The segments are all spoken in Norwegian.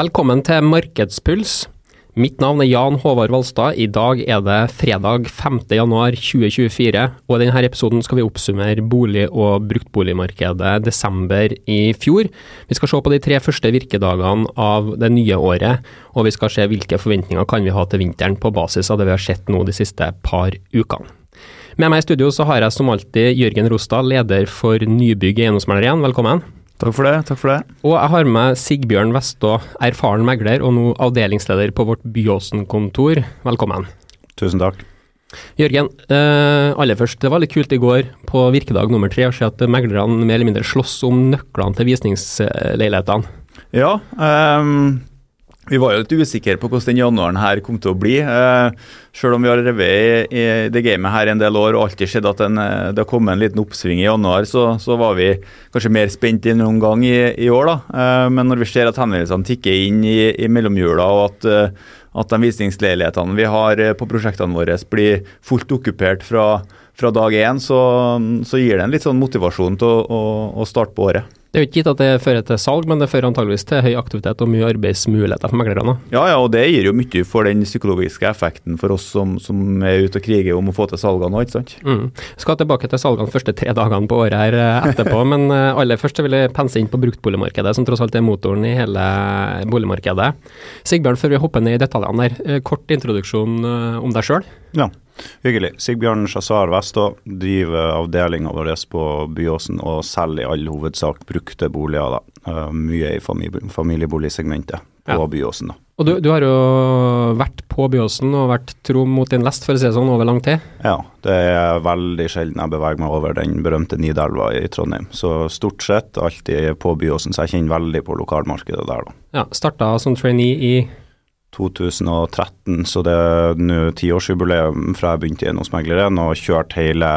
Velkommen til Markedspuls. Mitt navn er Jan Håvard Valstad. I dag er det fredag 5.1.2024, og i denne episoden skal vi oppsummere bolig- og bruktboligmarkedet desember i fjor. Vi skal se på de tre første virkedagene av det nye året, og vi skal se hvilke forventninger kan vi ha til vinteren på basis av det vi har sett nå de siste par ukene. Med meg i studio så har jeg som alltid Jørgen Rostad, leder for Nybygg eiendomsmegler igjen. Velkommen. Takk for det. takk for det. Og jeg har med Sigbjørn Vestå, erfaren megler og nå avdelingsleder på vårt Byåsen-kontor. Velkommen. Tusen takk. Jørgen, eh, aller først, det var litt kult i går på virkedag nummer tre å se at meglerne mer eller mindre slåss om nøklene til visningsleilighetene. Ja, um, vi var jo litt usikre på hvordan den januaren her kom til å bli. Uh, selv om vi har revet i, det gamet her en del år og alltid sett at en, eh, det har kommet en liten oppsving i januar, så, så var vi kanskje mer spent enn noen gang i, i år. da. Uh, men når vi ser at henvendelsene tikker inn i, i mellomjula, og at, at de visningsleilighetene vi har på prosjektene våre blir fullt okkupert fra, fra dag én, så, så, gir det en litt sånn motivasjon til å, å, å starte på året. Det er jo ikke gitt at det fører til salg, men det fører antageligvis til høy aktivitet og mye arbeidsmuligheter for meglerne. Ja, ja, og det gir jo mye for den psykologiske effekten for oss som, som er ute og kriger om å få til salgene ikke sant. Mm. Skal tilbake til salgene første tre dagene på året her eh, etterpå, men eh, aller først vil jeg pense inn på bruktboligmarkedet, som tross alt er motoren i hele boligmarkedet. Sigbjørn, før vi hopper ned i detaljene eh, kort introduksjon om deg sjøl. Ja, hyggelig. Sigbjørn Shazar Vestå driver avdelinga vår på Byåsen og selger i all hovedsak brukte boliger. da. Uh, mye i familieboligsegmentet på ja. Byåsen. da. Og du, du, har jo vært på Byåsen og vært tro mot din lest, for å si det sånn, over lang tid? Ja, det er veldig sjelden jeg beveger meg over den berømte Nidelva i Trondheim. Så stort sett alltid på Byåsen, så jeg kjenner veldig på lokalmarkedet der, da. Ja, Starta som trainee i 2013, så det er nå tiårsjubileum fra jeg begynte i Eiendomsmegleren og kjørt hele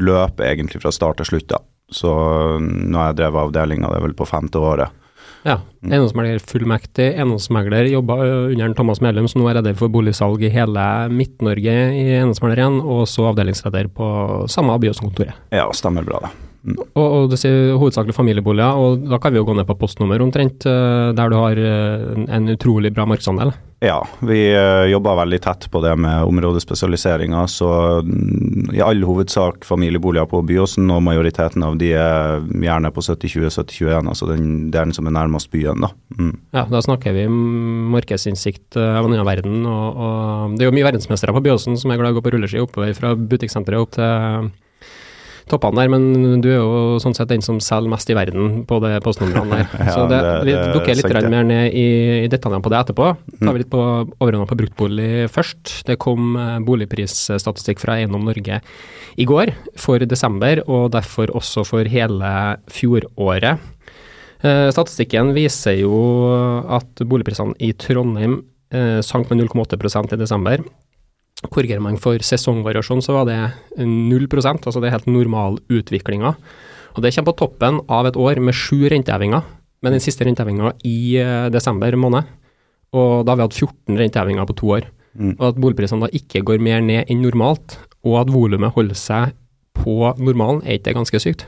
løpet egentlig fra start til slutt. da. Så nå har jeg drevet avdelinga, det er vel på femte året. Ja. Eiendomsmegler fullmektig. Eiendomsmegler jobba under Thomas Medlem, som nå er redd for boligsalg i hele Midt-Norge i Eiendomsmegler og så avdelingsleder på samme Byåsen-kontoret. Ja, stemmer bra det. Mm. Og, og du sier hovedsakelig familieboliger, og da kan vi jo gå ned på postnummer omtrent, der du har en utrolig bra markedsandel? Ja, vi uh, jobber veldig tett på det med områdespesialiseringa. Så mm, i all hovedsak familieboliger på Byåsen, og majoriteten av de er gjerne på 70-20-70-21, altså den delen som er nærmest byen. Da. Mm. Ja, da snakker vi markedsinnsikt av en annen verden. Og, og, det er jo mye verdensmestere på Byåsen som er glad i å gå på rulleski oppover fra butikksenteret opp til toppene der, men du er jo sånn sett den som selger mest i verden på det postnumrene der. ja, så det, vi dukker litt sant, mer ned i, i, detaljene på det etterpå. Tar vi litt på overordna på bruktbolig først. Det kom eh, boligprisstatistikk fra Eiendom Norge i går for desember, og derfor også for hele fjoråret. Eh, statistikken viser jo at boligprisene i Trondheim eh, sank med 0,8% i desember. Korrigerer man for sesongvariasjon, så var det 0% altså det er helt normalutviklinga. Og det kommer på toppen av et år med sju rentehevinger, med den siste rentehevinga i eh, desember måned. Og da har vi hatt 14 rentehevinger på to år. Mm. Og at boligprisene da ikke går mer ned enn normalt, og at volumet holder seg på normalen, er ikke det ganske sykt?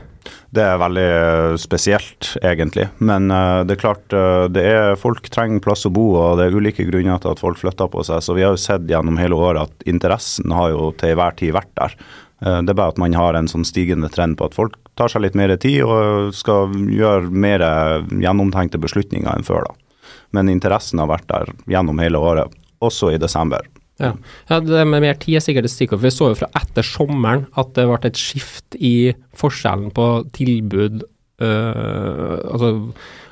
Det er veldig eh, spesielt, egentlig. Men uh, det er klart, uh, det er, folk trenger plass å bo, og det er ulike grunner til at folk flytter på seg. Så vi har jo sett gjennom hele året at interessen har jo til enhver tid vært der. Det er bare at man har en sånn stigende trend på at folk tar seg litt mer tid og skal gjøre mer gjennomtenkte beslutninger enn før. da. Men interessen har vært der gjennom hele året, også i desember. Ja. ja, Det med mer tid er sikkert et stikkord. Vi så jo fra etter sommeren at det ble et skift i forskjellen på tilbud øh, Altså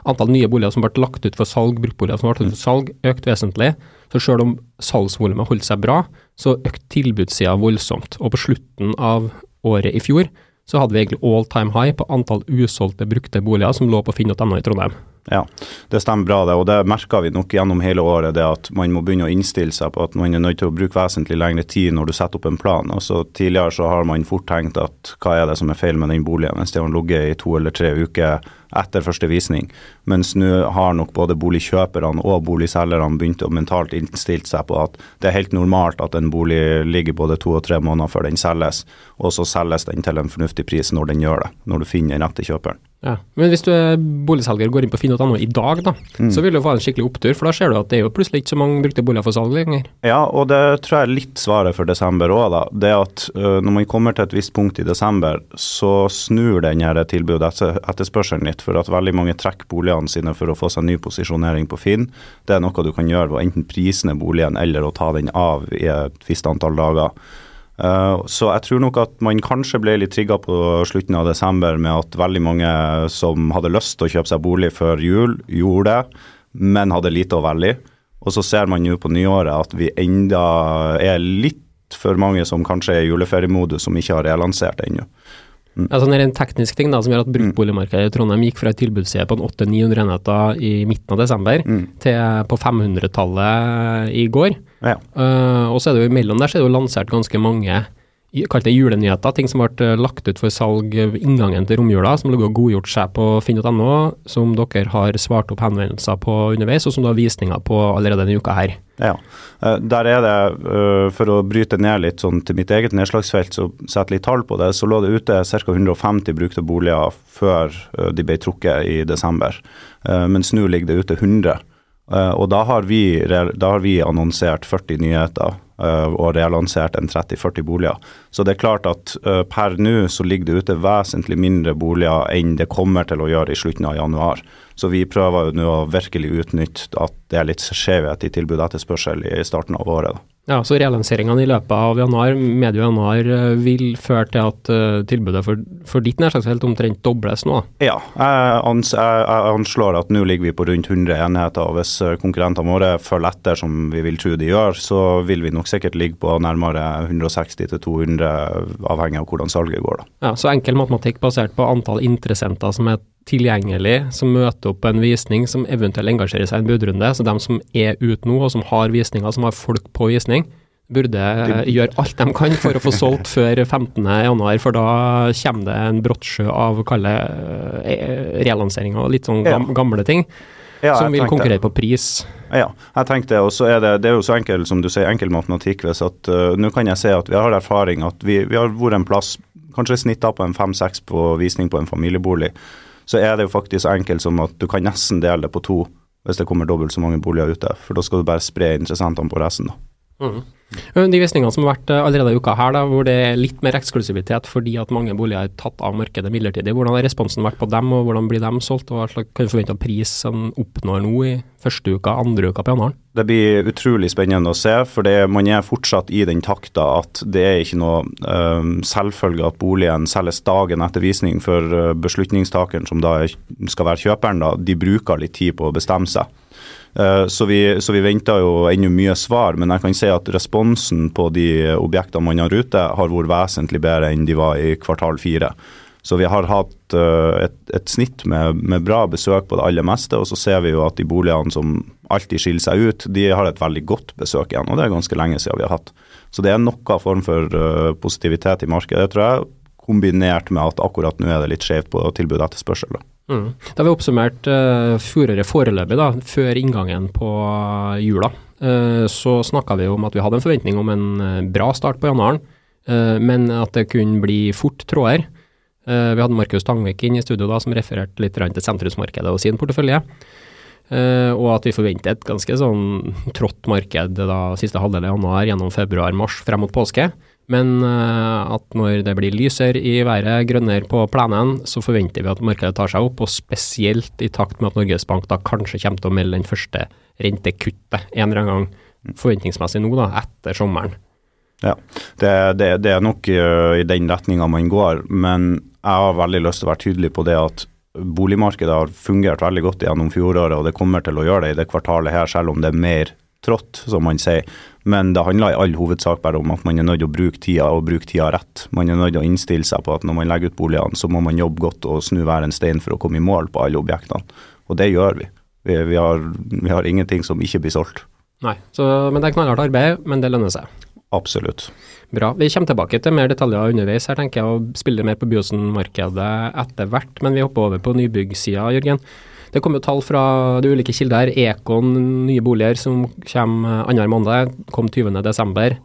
antall nye boliger som ble lagt ut for salg, bruktboliger som ble lagt ut for salg, økte vesentlig. Så selv om salgsvolumet holdt seg bra, så økte tilbudssida voldsomt. Og på slutten av året i fjor så hadde vi egentlig all time high på antall usolgte brukte boliger som lå på finn.no i Trondheim. Ja, det stemmer bra det, og det merker vi nok gjennom hele året. det At man må begynne å innstille seg på at man er nødt til å bruke vesentlig lengre tid når du setter opp en plan. Altså Tidligere så har man fort tenkt at hva er det som er feil med den boligen, mens det har ligget i to eller tre uker etter første visning. Mens nå har nok både boligkjøperne og boligselgerne begynt å mentalt innstille seg på at det er helt normalt at en bolig ligger både to og tre måneder før den selges, og så selges den til en fornuftig pris når den gjør det, når du finner den rette kjøperen. Ja. Men hvis du er boligselger, går inn på finn.no finn.no i dag, da, Mm. så vil du få en skikkelig opptur. For da ser du at det er jo plutselig ikke så mange brukte boliger for salg lenger. Ja, og det tror jeg er litt svaret for desember òg, da. Det at uh, når man kommer til et visst punkt i desember, så snur den her tilbudet etter, etterspørselen litt. For at veldig mange trekker boligene sine for å få seg ny posisjonering på Finn. Det er noe du kan gjøre ved å enten prise boligen eller å ta den av i et visst antall dager. Uh, så jeg tror nok at man kanskje ble litt trigga på slutten av desember med at veldig mange som hadde lyst til å kjøpe seg bolig før jul, gjorde det, men hadde lite å velge i. Og så ser man nå på nyåret at vi enda er litt for mange som kanskje er i juleferiemodus, som ikke har relansert ennå. Altså, det er en teknisk ting da, som gjør at bruktboligmarkedet i Trondheim gikk fra et tilbudsside på en 800-900 enheter i midten av desember Mm. til på 500-tallet i går. Ja. Uh, og så er det jo imellom der så er det jo lansert ganske mange kalt det julenyheter, ting som ble eh, lagt ut for salg ved inngangen til romjula, som har godgjort seg på finn.no, som dere har svart opp henvendelser på underveis, og som du har visninger på allerede denne uka her. Ja. Eh, Der er det, eh, for å bryte ned litt sånn til mitt eget nedslagsfelt, så sette litt tall på det, så lå det ute ca. 150 brukte boliger før eh, de ble trukket i desember. Eh, Mens nå ligger det ute 100. Eh, Og da har vi, da har vi annonsert 40 nyheter eh, og relansert en 30-40 boliger. Så det er klart at eh, per nå så ligger det ute vesentlig mindre boliger enn det kommer til å gjøre i slutten av januar. Så vi prøver jo nå å virkelig utnytte at det er litt skjevhet i tilbud og etterspørsel i starten av året. da. Ja, så relanseringene i løpet av januar, medio januar, eh, vil føre til at uh, tilbudet for, for ditt nærsaksfelt omtrent dobles nå. Ja, jeg, ans jeg, jeg anslår at nå ligger vi på rundt 100 enheter. og Hvis eh, konkurrentene våre følger etter som vi vil tro de gjør, så vil vi nok sikkert ligge på nærmere 160-200, avhengig av hvordan salget går. da. Ja, så enkel matematikk basert på antall interessenter som er tilgjengelig, som møter opp på en visning, som eventuelt engasjerer seg i en budrunde. Så de som er ute nå, og som har visninger, som har folk på visning, burde gjøre alt de kan for å få solgt før 15.1, for da kommer det en brottsjø av kalle eh, relanseringer og litt sånn gam, gamle ting, Ja, som vil konkurrere på pris. Ja, jeg tenkte og så er det, det er jo så enkel som du sier, enkel matematikk. hvis at uh, Nå kan jeg se at vi har erfaring at vi, vi har vært en plass, kanskje snitta på en fem-seks på visning på en familiebolig. Så er det jo faktisk enkelt som at du kan nesten dele det på to hvis det kommer dobbelt så mange boliger ute. For da skal du bare spre interessentene på resten. da. De visningene som har vært eh, allerede i uka her, da, hvor det er litt mer eksklusivitet fordi at mange boliger er tatt av markedet midlertidig, hvordan har responsen vært på dem, og hvordan blir de solgt? og Hva slags kan du forvente av pris som oppnår nå i første uka, andre uka på januar? Det blir utrolig spennende å se, for det, man er fortsatt i den takta at det er ikke noe um, selvfølge at boligen selges dagen etter visning, for uh, beslutningstakeren, som da skal være kjøperen, da, de bruker litt tid på å bestemme seg. Uh, så, vi, så vi venter jo ennå mye svar, men jeg kan si at responsen på de objektene man har ute, har vært vesentlig bedre enn de var i kvartal fire. Så vi har hatt uh, et, et snitt med, med bra besøk på det aller meste, og så ser vi jo at de boligene som alltid skiller seg ut, de har et veldig godt besøk igjen, og det er ganske lenge siden vi har hatt. Så det er noen form for uh, positivitet i markedet, tror jeg, kombinert med at akkurat nå er det litt skjevt på tilbud og etterspørsel. da. Mm. Da har vi oppsummert uh, fjoråret foreløpig, da, før inngangen på jula. Uh, så snakka vi om at vi hadde en forventning om en uh, bra start på januaren, uh, men at det kunne bli fort tråder. Vi hadde Markus Tangvik inn i studio da, som refererte litt til sentrumsmarkedet og sin portefølje. Og at vi forventer et ganske sånn trått marked da siste halvdel av januar gjennom februar-mars frem mot påske. Men uh, at når det blir lysere i været, grønnere på plenen, så forventer vi at markedet tar seg opp, og spesielt i takt med at Norges Bank da kanskje kommer til å melde den første rentekuttet en eller annen gang forventningsmessig nå, da, etter sommeren. Ja, det, det, det er nok uh, i den retninga man går, men jeg har veldig lyst til å være tydelig på det at boligmarkedet har fungert veldig godt gjennom fjoråret, og det kommer til å gjøre det i det kvartalet her, selv om det er mer trått, som man sier. Men det handler i all hovedsak bare om at man er nødt til å bruke tida, og bruke tida rett. Man er nødt til å innstille seg på at når man legger ut boligene, så må man jobbe godt og snu hver en stein for å komme i mål på alle objektene. Og det gjør vi. Vi, vi, har, vi har ingenting som ikke blir solgt. Nei, så, men det er knallhardt arbeid, men det lønner seg. Absolutt. Bra. Vi kommer tilbake til mer detaljer underveis her, tenker jeg, og spiller mer på Biosen-markedet etter hvert. Men vi hopper over på nybyggsida, Jørgen. Det kommer jo tall fra de ulike kilder. Ekon nye boliger som kommer annenhver måned, kom 20.12.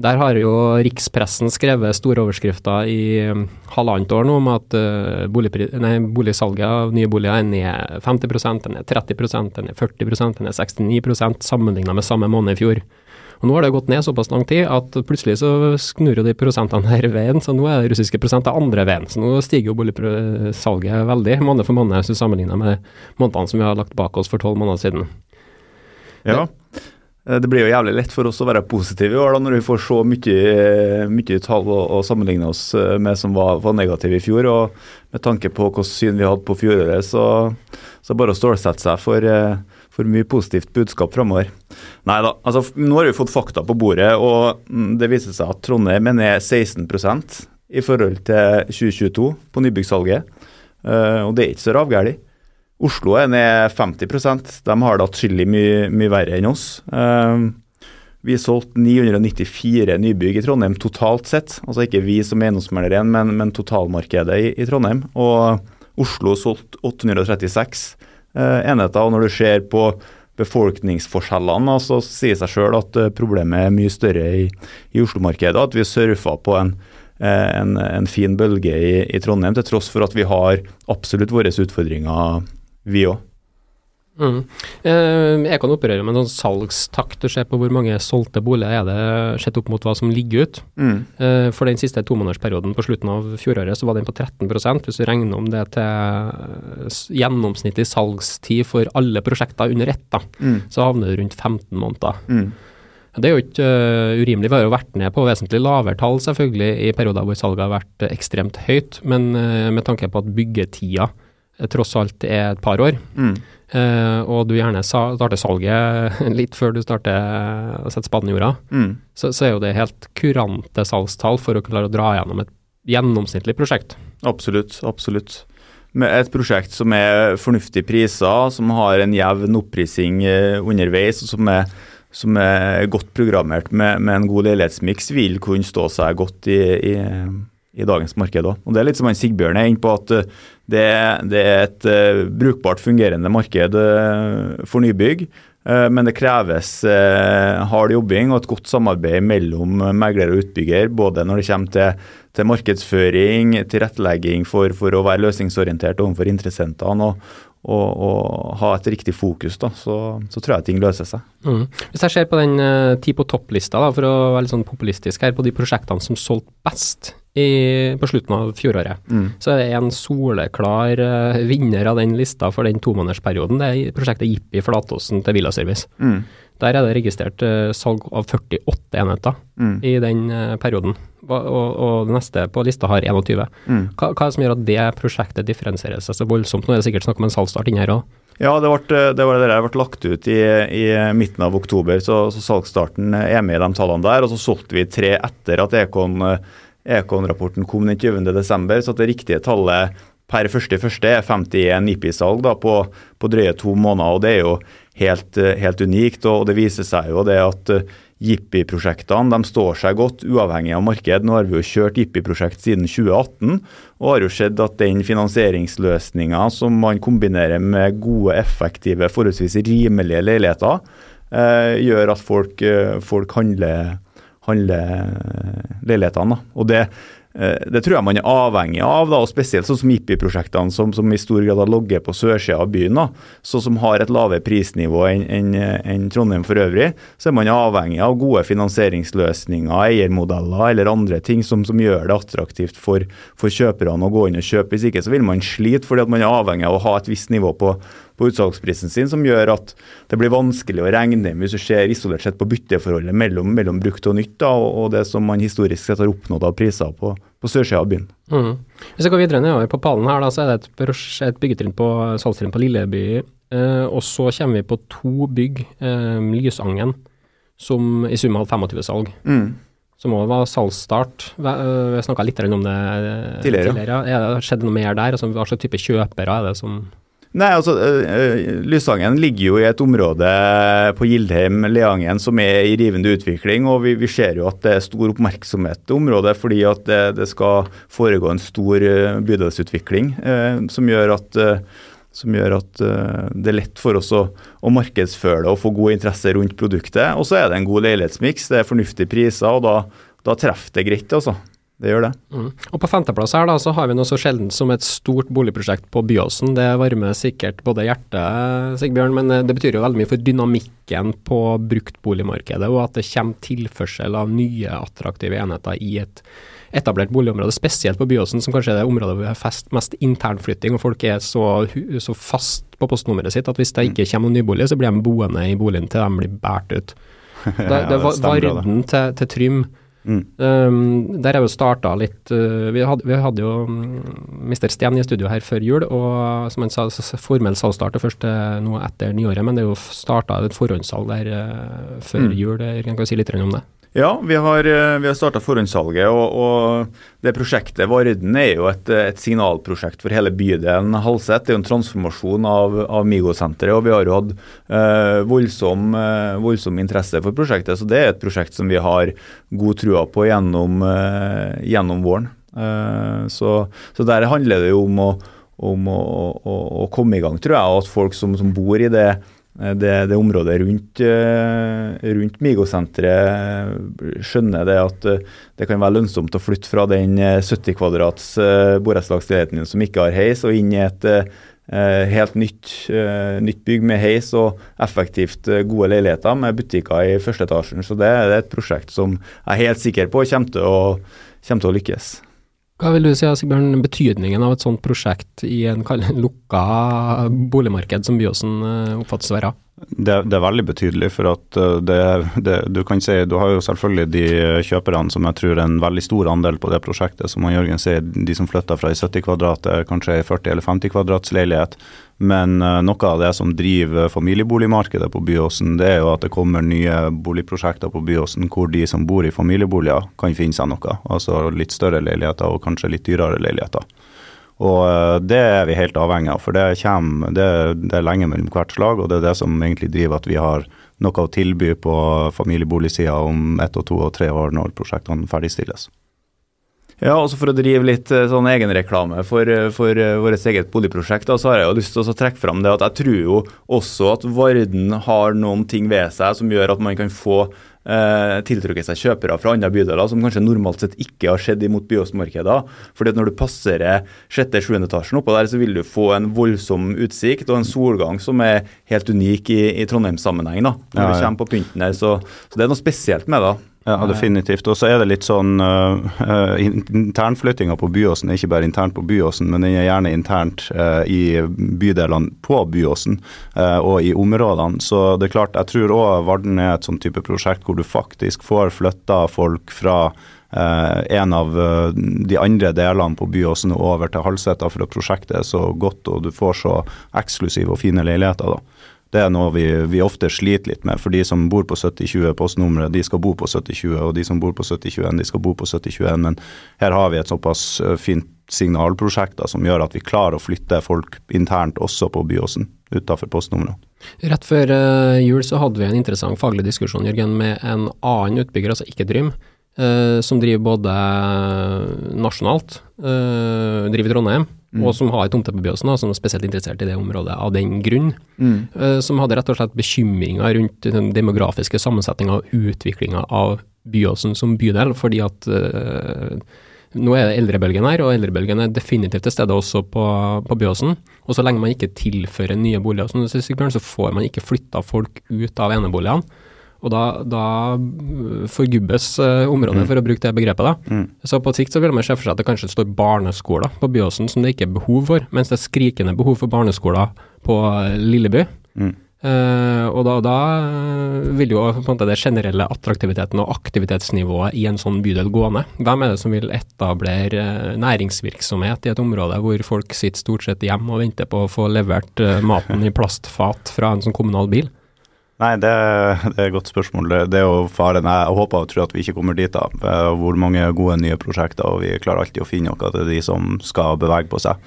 Der har jo rikspressen skrevet store overskrifter i um, halvannet år nå om at uh, nei, boligsalget av nye boliger er ned 50 den er 30 den er 40 den er 69% sammenlignet med samme måned i fjor. Og Nå har det gått ned såpass lang tid at plutselig så snur jo de prosentene her veien, så nå er det russiske prosenter andre veien. Så nå stiger jo boligsalget veldig, måned for måned, hvis du sammenligner med månedene som vi har lagt bak oss for tolv måneder siden. Ja. Eh, Det blir jo jævlig lett for oss å være positive i år da, når vi får så mye, mye tall å, å sammenligne oss eh, med som var, var negative i fjor. og Med tanke på hvilket syn vi hadde på fjoråret, så, så bare å stålsette seg for, eh, for mye positivt budskap framover. Nei da, altså nå har vi fått fakta på bordet, og mm, det viser seg at Trondheim er ned 16% i forhold til 2022 på nybyggsalget. Eh, og det er ikke så ravgæli. Oslo er ned 50% De har det atskillig mye, mye verre enn oss. Eh, vi solgte 994 nybygg i Trondheim totalt sett. Altså ikke vi som eiendomsmelder igjen, men, men totalmarkedet i, i Trondheim. Og Oslo solgte 836 eh, enheter. Og når du ser på befolkningsforskjellene, så sier det seg sjøl at eh, problemet er mye større i, i Oslo-markedet. At vi surfer på en, eh, en, en fin bølge i, i Trondheim, til tross for at vi har absolutt våre utfordringer, vi òg. Mm. Eh, jeg kan operere med en sånn salgstakt. og se på hvor mange solgte boliger er det sett opp mot hva som ligger ut. Mm. Eh, For den siste tomånedersperioden på slutten av fjoråret så var den på 13% Hvis du regner om det til eh, gjennomsnittlig salgstid for alle prosjekter under ett, da, Mm. så havner du rundt 15 måneder. Mm. Det er jo ikke uh, urimelig. Vi har jo vært ned på vesentlig lavere tall selvfølgelig i perioder hvor salget har vært ekstremt høyt, men uh, med tanke på at byggetida tross alt er et par år, Mm. eh, og du gjerne starter salget litt før du starter å sette spaden i jorda, Mm. så, så er jo det helt kurante salgstall for å klare å dra gjennom et gjennomsnittlig prosjekt. Absolutt, absolutt. Med et prosjekt som er fornuftig priser, som har en jevn opprising eh, underveis, og som er, som er godt programmert med, med en god leilighetsmiks, vil kunne stå seg godt i, i, i dagens marked òg. Og det er litt som han Sigbjørn er inne på, at eh, det, det er et uh, brukbart fungerende marked uh, for nybygg. Men det kreves hard jobbing og et godt samarbeid mellom megler og utbygger, både når det kommer til, til markedsføring, tilrettelegging for, for å være løsningsorientert overfor interessentene og, og, og ha et riktig fokus, da, så, så tror jeg ting løser seg. Mm. Hvis jeg ser på den ti på topp-lista, for å være litt sånn populistisk her, på de prosjektene som solgte best i, på slutten av fjoråret, Mm. så er det en soleklar uh, vinner av den lista for den tomånedersperioden. Det er prosjektet Jippi Flatåsen til Villaservice. Mm. Der er det registrert uh, salg av 48 enheter Mm. i den uh, perioden, Og, og, og det neste på lista har 21. Mm. Hva, hva er det som gjør at det prosjektet differensierer seg så voldsomt? Nå er det sikkert snakk om en salgsstart inni her òg. Ja, det, ble, det var det der ble lagt ut i, i midten av oktober, så, så salgsstarten er med i de tallene der. Og så solgte vi tre etter at Ekon, Ekon-rapporten kom den 20. desember, så at det riktige tallet per 1.1. er 51 NIPI-salg på, på drøye to måneder. og Det er jo helt, helt unikt. og Det viser seg jo det at eh, Jippi-prosjektene står seg godt uavhengig av marked. Nå har vi jo kjørt Jippi-prosjekt siden 2018, og har jo sett at den finansieringsløsninga som man kombinerer med gode, effektive, forholdsvis rimelige leiligheter, eh, gjør at folk, eh, folk handler, handler leilighetene. da. Og det, eh, det tror jeg man er avhengig av, da, og spesielt sånn som Jippi-prosjektene, som, som i stor grad har ligget på sørsida av byen, da, så som har et lavere prisnivå enn en, en Trondheim for øvrig, så er man avhengig av gode finansieringsløsninger, eiermodeller eller andre ting som, som gjør det attraktivt for, for kjøperne å gå inn og kjøpe. Hvis ikke så vil man slite, fordi at man er avhengig av å ha et visst nivå på, på utsalgsprisen sin, som gjør at det blir vanskelig å regne hvis du ser isolert sett på bytteforholdet mellom, mellom brukt og nytt, da, og, og det som man historisk sett har oppnådd av priser på, på sørsida av byen. Mm. Hvis jeg går videre nedover på pallen her, da, så er det et, et byggetrinn på salgstrinn på Lilleby. Eh, og så kommer vi på to bygg, eh, Lysangen, som i sum hadde 25 salg. Som òg var salgsstart. Vi uh, snakka litt om det tidligere. Tidligere, ja. Er det skjedd noe mer der? Altså, hva slags type kjøpere er det som Nei, altså, øh, øh, Lysangen ligger jo i et område på Gildheim, Leangen, som er i rivende utvikling. og Vi, vi ser jo at det er stor oppmerksomhet til området, fordi at det, det skal foregå en stor øh, bydelsutvikling. eh, som gjør at, som gjør at det er lett for oss å, å, markedsføre det og få god interesse rundt produktet. Og så er det en god leilighetsmiks, det er fornuftige priser, og da, da treffer det greit. altså. Det gjør det. Mm. Og På femteplass her da, så har vi noe så sjeldent som et stort boligprosjekt på Byåsen. Det varmer sikkert både hjertet, Sigbjørn, men eh, det betyr jo veldig mye for dynamikken på bruktboligmarkedet, og at det kommer tilførsel av nye attraktive enheter i et etablert boligområde, spesielt på Byåsen, som kanskje er det området hvor vi har fest, mest internflytting, og folk er så, så, fast på postnummeret sitt at hvis det ikke kommer noen nybolig, så blir de boende i boligen til de blir båret ut. Det, det var varden til, til Trym. Mm. Um, der er jo starta litt uh, vi, hadde, vi, hadde, jo um, mm, Mr. Sten i studio her før jul, og som han sa, formell salgsstart er først noe nå etter nyåret, men det er jo starta et forhåndssalg der uh, før mm. jul. Kan du si litt om det? Ja, vi har, eh, vi har starta forhåndssalget. Og, og, det prosjektet Varden er jo et, et, signalprosjekt for hele bydelen Halset. Det er jo en transformasjon av, av Migo-senteret. Og vi har jo hatt eh, voldsom, eh, voldsom, interesse for prosjektet. Så det er et prosjekt som vi har god trua på gjennom, eh, gjennom våren. Eh, så, så, der handler det jo om å, om å, å, å komme i gang, tror jeg. Og at folk som, som bor i det Eh, det, det, området rundt, eh, rundt Migo-senteret skjønner det at eh, det kan være lønnsomt å flytte fra den 70 kvadrats borettslagsleiligheten som ikke har heis, og inn i et helt nytt, nytt, bygg med heis og effektivt gode leiligheter med butikker i første etasjen. Så det, det er et prosjekt som jeg er helt sikker på kommer til å, kommer til å lykkes. Hva vil du si Sigbjørn, betydningen av et sånt prosjekt i en lukka boligmarked som Byåsen eh, oppfattes å være? Det, det, er veldig betydelig. for at eh, det, det, Du kan si, du har jo selvfølgelig de kjøperne som jeg tror er en veldig stor andel på det prosjektet. Som Jørgen sier, de som flytter fra ei 70 kvadrat, kanskje ei 40 eller 50 kvadrats leilighet. Men uh, noe av det som driver familieboligmarkedet på Byåsen, det er jo at det kommer nye boligprosjekter på Byåsen hvor de som bor i familieboliger kan finne seg noe. Altså litt større leiligheter og kanskje litt dyrere leiligheter. Og uh, det er vi helt avhengig av, for det, kommer, det, det er lenge mellom hvert slag. Og det er det som egentlig driver at vi har noe å tilby på familieboligsida om ett og to og tre år når prosjektene ferdigstilles. Ja, også For å drive litt eh, sånn egenreklame for, eh, for vårt eget boligprosjekt, da, så har jeg jo lyst til å trekke fram det at jeg tror jo også at Varden har noen ting ved seg som gjør at man kan få uh, tiltrukket seg kjøpere fra andre bydeler som kanskje normalt sett ikke har skjedd imot byåsmarkeder. Fordi at når du passerer sjette-sjuende etasjen oppå der, så vil du få en voldsom utsikt og en solgang som er helt unik i, i Trondheim-sammenheng. da, når ja, ja. du kommer på pynten her. Så, så det er noe spesielt med det. Ja, definitivt. Og så er det litt sånn uh, uh, Internflyttinga på Byåsen er ikke bare internt på Byåsen, men den er gjerne internt uh, i bydelene på Byåsen og i områdene. Så det er klart, jeg tror òg Varden er et sånn type prosjekt hvor du faktisk får flytta folk fra en av de andre delene på Byåsen over til Halseta for at prosjektet er så godt og du får så eksklusive og fine leiligheter. da. Det er noe vi, vi, ofte sliter litt med. For de som bor på 7020 postnummeret, de skal bo på 7020. Og de som bor på 7021, de skal bo på 7021. Men her har vi et såpass eh, fint signalprosjekt da, som gjør at vi klarer å flytte folk internt også på Byåsen, utafor postnummeret. Rett før uh, jul så hadde vi en interessant faglig diskusjon Jørgen, med en annen utbygger, altså ikke Drym, uh, som driver både nasjonalt, driver Trondheim, Mm. og som har tomte på Byåsen, som er spesielt interessert i det området av den grunn. Mm. Uh, som hadde rett og slett bekymringer rundt den demografiske sammensetninga og utviklinga av Byåsen som bydel, fordi at uh, nå er det eldrebølgen her, og eldrebølgen er definitivt til stede også på, på Byåsen. Og så lenge man ikke tilfører nye boliger, så får man ikke flytta folk ut av eneboligene. Og da, da forgubbes uh, området, mm. for å bruke det begrepet. da. Mm. Så på sikt så vil man se for seg at det kanskje står barneskoler på Byåsen som det ikke er behov for, mens det er skrikende behov for barneskoler på Lilleby. Mm. Uh, og da, da, vil jo på en måte det generelle attraktiviteten og aktivitetsnivået i en sånn bydel gå ned. Hvem er det som vil etablere næringsvirksomhet i et område hvor folk sitter stort sett hjemme og venter på å få levert maten i plastfat fra en sånn kommunal bil? Nei, det, det, er et godt spørsmål. Det, er jo faren. Jeg håper og tror at vi ikke kommer dit. da. Hvor mange gode nye prosjekter, og vi klarer alltid å finne noe til de som skal bevege på seg.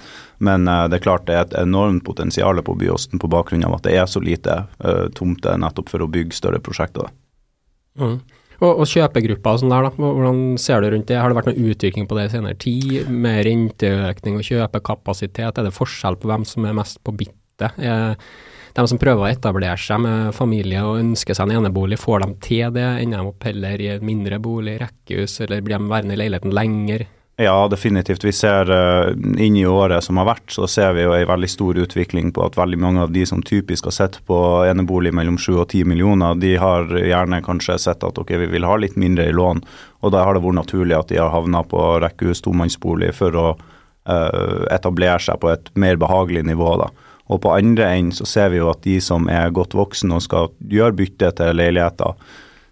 Men uh, det er klart det er et enormt potensial på Byåsen på bakgrunn av at det er så lite uh, tomter nettopp for å bygge større prosjekter. Mm. Og, og kjøpegrupper og sånn der, da. Hvordan ser du rundt det? Har det vært noen utvikling på det i senere tid? Med renteøkning og kjøpekapasitet? Er det forskjell på hvem som er mest på bittet? Er de som prøver å etablere seg med familie og ønsker seg en enebolig, får de til det? Ender de opp heller i et mindre bolig, rekkehus, eller blir de værende i leiligheten lenger? Ja, definitivt. Vi ser uh, inn i året som har vært, så ser vi jo en veldig stor utvikling på at veldig mange av de som typisk har sett på enebolig mellom 7 og 10 millioner, de har gjerne kanskje sett at ok, vi vil ha litt mindre i lån. Og da har det vært naturlig at de har havna på rekkehus tomannsbolig for å uh, etablere seg på et mer behagelig nivå. da. Og på andre enden så ser vi jo at de som er godt voksne og skal gjøre bytte til leiligheter,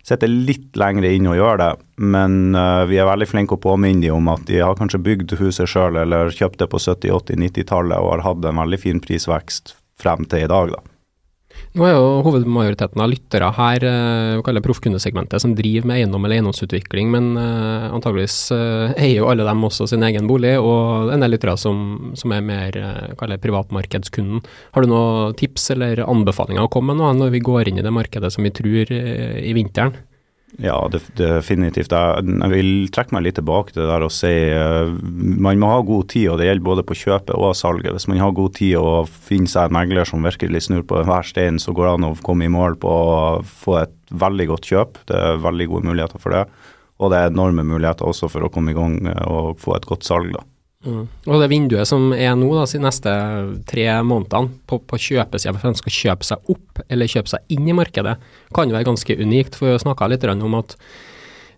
sitter litt lenger inn og gjør det, men uh, vi er veldig flinke å påminne dem om at de har kanskje bygd huset sjøl eller kjøpt det på 70-, 80-, 90-tallet og har hatt en veldig fin prisvekst frem til i dag. da. Nå er jo hovedmajoriteten av lyttere her eh, vi kaller proffkundesegmentet som driver med eiendom eller eiendomsutvikling, men uh, antageligvis uh, eier jo alle dem også sin egen bolig, og en del lyttere som, som er mer uh, privatmarkedskunden. Har du noen tips eller anbefalinger å komme med nå når vi går inn i det markedet som vi tror i vinteren? Ja, definitivt. Jeg vil trekke meg litt tilbake til det der og si uh, man må ha god tid, og det gjelder både på kjøpet og salget. Hvis man har god tid og finner seg en megler som virkelig snur på hver stein, så går det an å komme i mål på å få et veldig godt kjøp. Det er veldig gode muligheter for det. Og det er enorme muligheter også for å komme i gang og få et godt salg. da. Mm. Og det vinduet som er nå, da, de neste tre månedene, på, på kjøpesida, for de skal kjøpe seg opp eller kjøpe seg inn i markedet, kan være ganske unikt. For vi snakka litt om at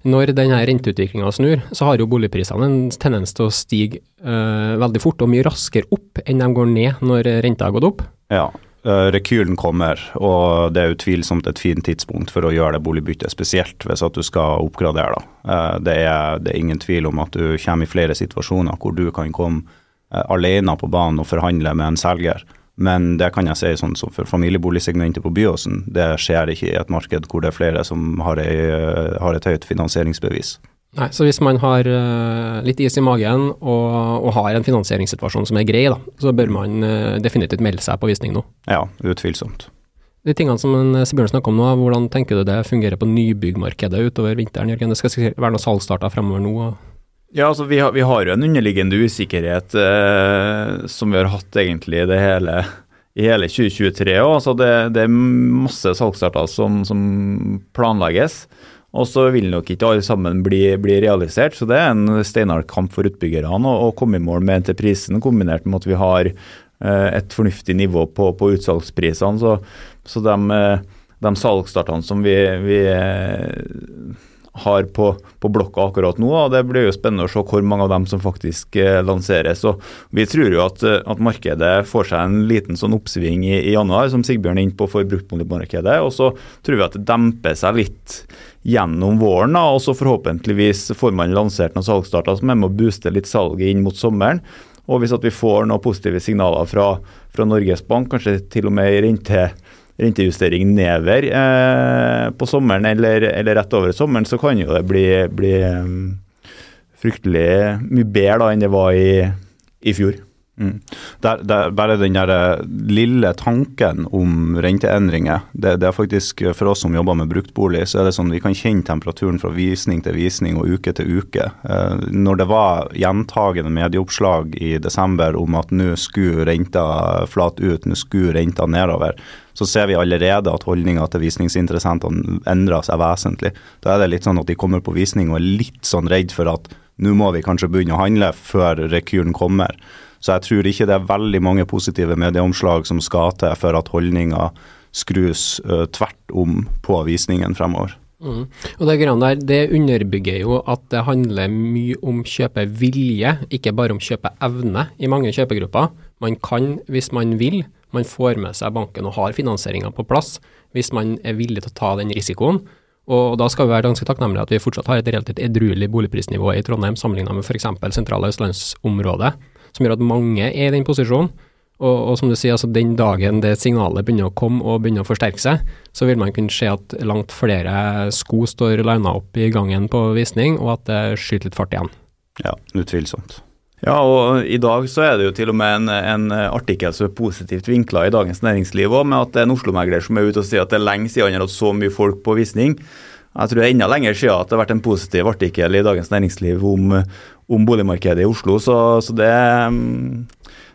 når denne renteutviklinga snur, så har jo boligprisene en tendens til å stige øh, veldig fort og mye raskere opp enn de går ned når renta har gått opp. Ja, rekylen kommer, og det er utvilsomt et fint tidspunkt for å gjøre det boligbyttet, spesielt hvis at du skal oppgradere. Uh, det, er, det, er, ingen tvil om at du kommer i flere situasjoner hvor du kan komme uh, alene på banen og forhandle med en selger. Men det kan jeg si sånn som for familieboligsegmentet på Byåsen, det skjer ikke i et marked hvor det er flere som har, ei, har et høyt finansieringsbevis. Nei, så hvis man har uh, litt is i magen og, og, har en finansieringssituasjon som er grei, da, så bør man uh, definitivt melde seg på visning nå. Ja, utvilsomt. De tingene som eh, Sibjørn snakker om nå, hvordan tenker du det fungerer på nybyggmarkedet utover vinteren? Jørgen? Det skal være noen salgsstarter fremover nå? Ja, altså vi har, vi har, jo en underliggende usikkerhet eh, som vi har hatt egentlig det hele, i hele 2023 òg. Altså det, det, er masse salgsstarter som, som planlegges. Og så vil nok ikke alle sammen bli, bli, realisert, så det er en steinhard kamp for utbyggerne å, komme i mål med entreprisen, kombinert med at vi har eh, et fornuftig nivå på, på utsalgsprisene. Så, så de, eh, de salgsstartene som vi, vi eh, har på, på, blokka akkurat nå. og Det blir jo spennende å se hvor mange av dem som faktisk eh, lanseres. og Vi tror jo at, at, markedet får seg en liten sånn oppsving i, i januar, som Sigbjørn er inne på for bruktboligmarkedet. Og så tror vi at det demper seg litt gjennom våren. Da, og så forhåpentligvis får man lansert noen salgsstarter som er med å booste litt salget inn mot sommeren. Og hvis at vi får noen positive signaler fra, fra Norges Bank, kanskje til og med rente, rentejustering nedover eh, på sommeren eller, eller, rett over sommeren, så kan jo det bli, bli um, fryktelig mye bedre da enn det var i, i fjor. Mm. Der, der, bare den der eh, lille tanken om renteendringer. Det, det, er faktisk For oss som jobber med bruktbolig, så er det sånn vi kan kjenne temperaturen fra visning til visning og uke til uke. Eh, når det var gjentagende medieoppslag i desember om at nå skulle renta flat ut, nå skulle renta nedover, så ser vi allerede at holdninga til visningsinteressentene endrer seg vesentlig. Da er det litt sånn at de kommer på visning og er litt sånn redd for at nå må vi kanskje begynne å handle før rekylen kommer. Så jeg tror ikke det er veldig mange positive medieomslag som skal til for at holdninga skrus uh, tvert om på visningen fremover. Mm. Og Det der, det underbygger jo at det handler mye om kjøpevilje, ikke bare om kjøpeevne i mange kjøpegrupper. Man kan, hvis man vil, man får med seg banken og har finansieringa på plass, hvis man er villig til å ta den risikoen. Og da skal vi være ganske takknemlige at vi fortsatt har et relativt edruelig boligprisnivå i Trondheim sammenlignet med f.eks. sentrale østlandsområdet som gjør at mange er i den posisjonen. Og, og, som du sier, altså den dagen det signalet begynner å komme og begynner å forsterke seg, så vil man kunne se at langt flere sko står lina opp i gangen på visning, og at det skyter litt fart igjen. Ja, utvilsomt. Ja, og i dag så er det jo til og med en, en artikkel som er positivt vinkla i Dagens Næringsliv òg, med at det er en Oslo-megler som er ute og sier at det er lenge siden han har hatt så mye folk på visning. Jeg tror det er enda lenger siden at det har vært en positiv artikkel i Dagens Næringsliv om, om boligmarkedet i Oslo, så, så det, mm,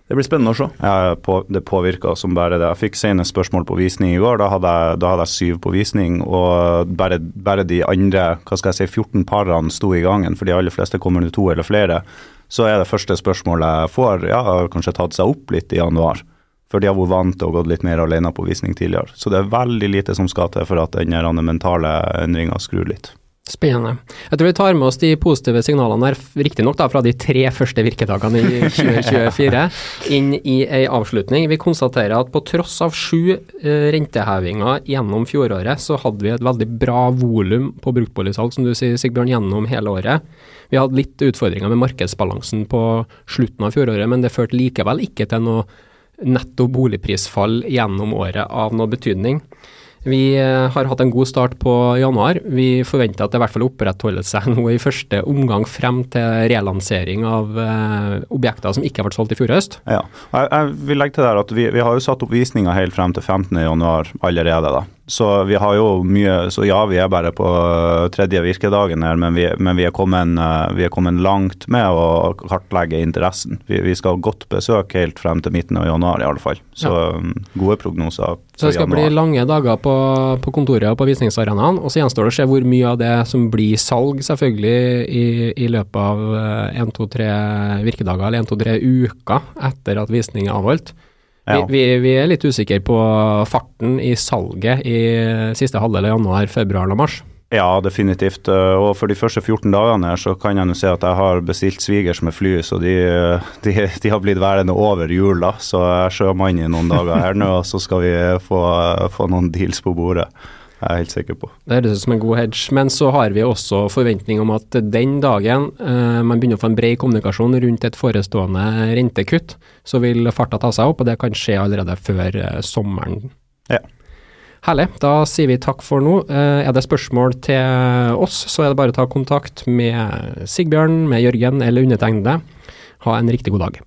det blir spennende å se. Ja, det påvirka som bare det. Jeg fikk senest spørsmål på visning i går. Da hadde jeg, da hadde jeg syv på visning, og bare, bare, de andre hva skal jeg si, 14 parene sto i gangen, for de aller fleste kommer det to eller flere. Så er det første spørsmålet jeg får, ja, har kanskje tatt seg opp litt i januar. For de har vært vant til å gå litt mer alene på visning tidligere. Så det er veldig lite som skal til for at den mentale endringa skrur litt. Spennende. Jeg tror vi tar med oss de positive signalene her, riktignok fra de tre første virkedagene i 2024, inn i ei avslutning. Vi konstaterer at på tross av sju eh, rentehevinger gjennom fjoråret, så hadde vi et veldig bra volum på bruktboligsalg, som du sier, Sigbjørn, gjennom hele året. Vi hadde litt utfordringer med markedsbalansen på slutten av fjoråret, men det førte likevel ikke til noe netto boligprisfall gjennom året av noe betydning. Vi eh, har hatt en god start på januar. Vi forventer at det i hvert fall opprettholder seg nå i første omgang frem til relansering av eh, objekter som ikke har vært solgt i fjor høst. Ja, jeg, jeg, vil legge til der at vi, vi har jo satt opp visninger helt frem til 15.1 allerede. da. Så vi har jo mye Så ja, vi er bare på øh, tredje virkedagen her, men vi, men vi, er, kommet, øh, vi er, kommet, langt med å kartlegge interessen. Vi, vi skal ha godt besøk helt frem til midten av januar i alle fall. Så ja. Um, gode prognoser. Så det skal januar. bli lange dager på, på kontoret og på visningsarenaen. Og så gjenstår det å se hvor mye av det som blir salg, selvfølgelig, i, i løpet av én, to, tre virkedager eller én, to, tre uker etter at visning er avholdt. Ja. Vi, vi, vi, er litt usikre på farten i salget i siste halvdel av januar, februar og mars. Ja, definitivt. Og for de første 14 dagene her så kan jeg nå se at jeg har bestilt svigers med fly, så de, de, de har blitt værende over jul, da. Så jeg er sjømann i noen dager her nå, og så skal vi få, få noen deals på bordet. Jeg er helt sikker på. Det høres ut som en god hedge. Men så har vi også forventning om at den dagen eh, man begynner å få en bred kommunikasjon rundt et forestående rentekutt, så vil farta ta seg opp, og det kan skje allerede før eh, sommeren. Ja. Herlig. Da sier vi takk for nå. Eh, er det spørsmål til oss, så er det bare å ta kontakt med Sigbjørn, med Jørgen eller undertegnede. Ha en riktig god dag.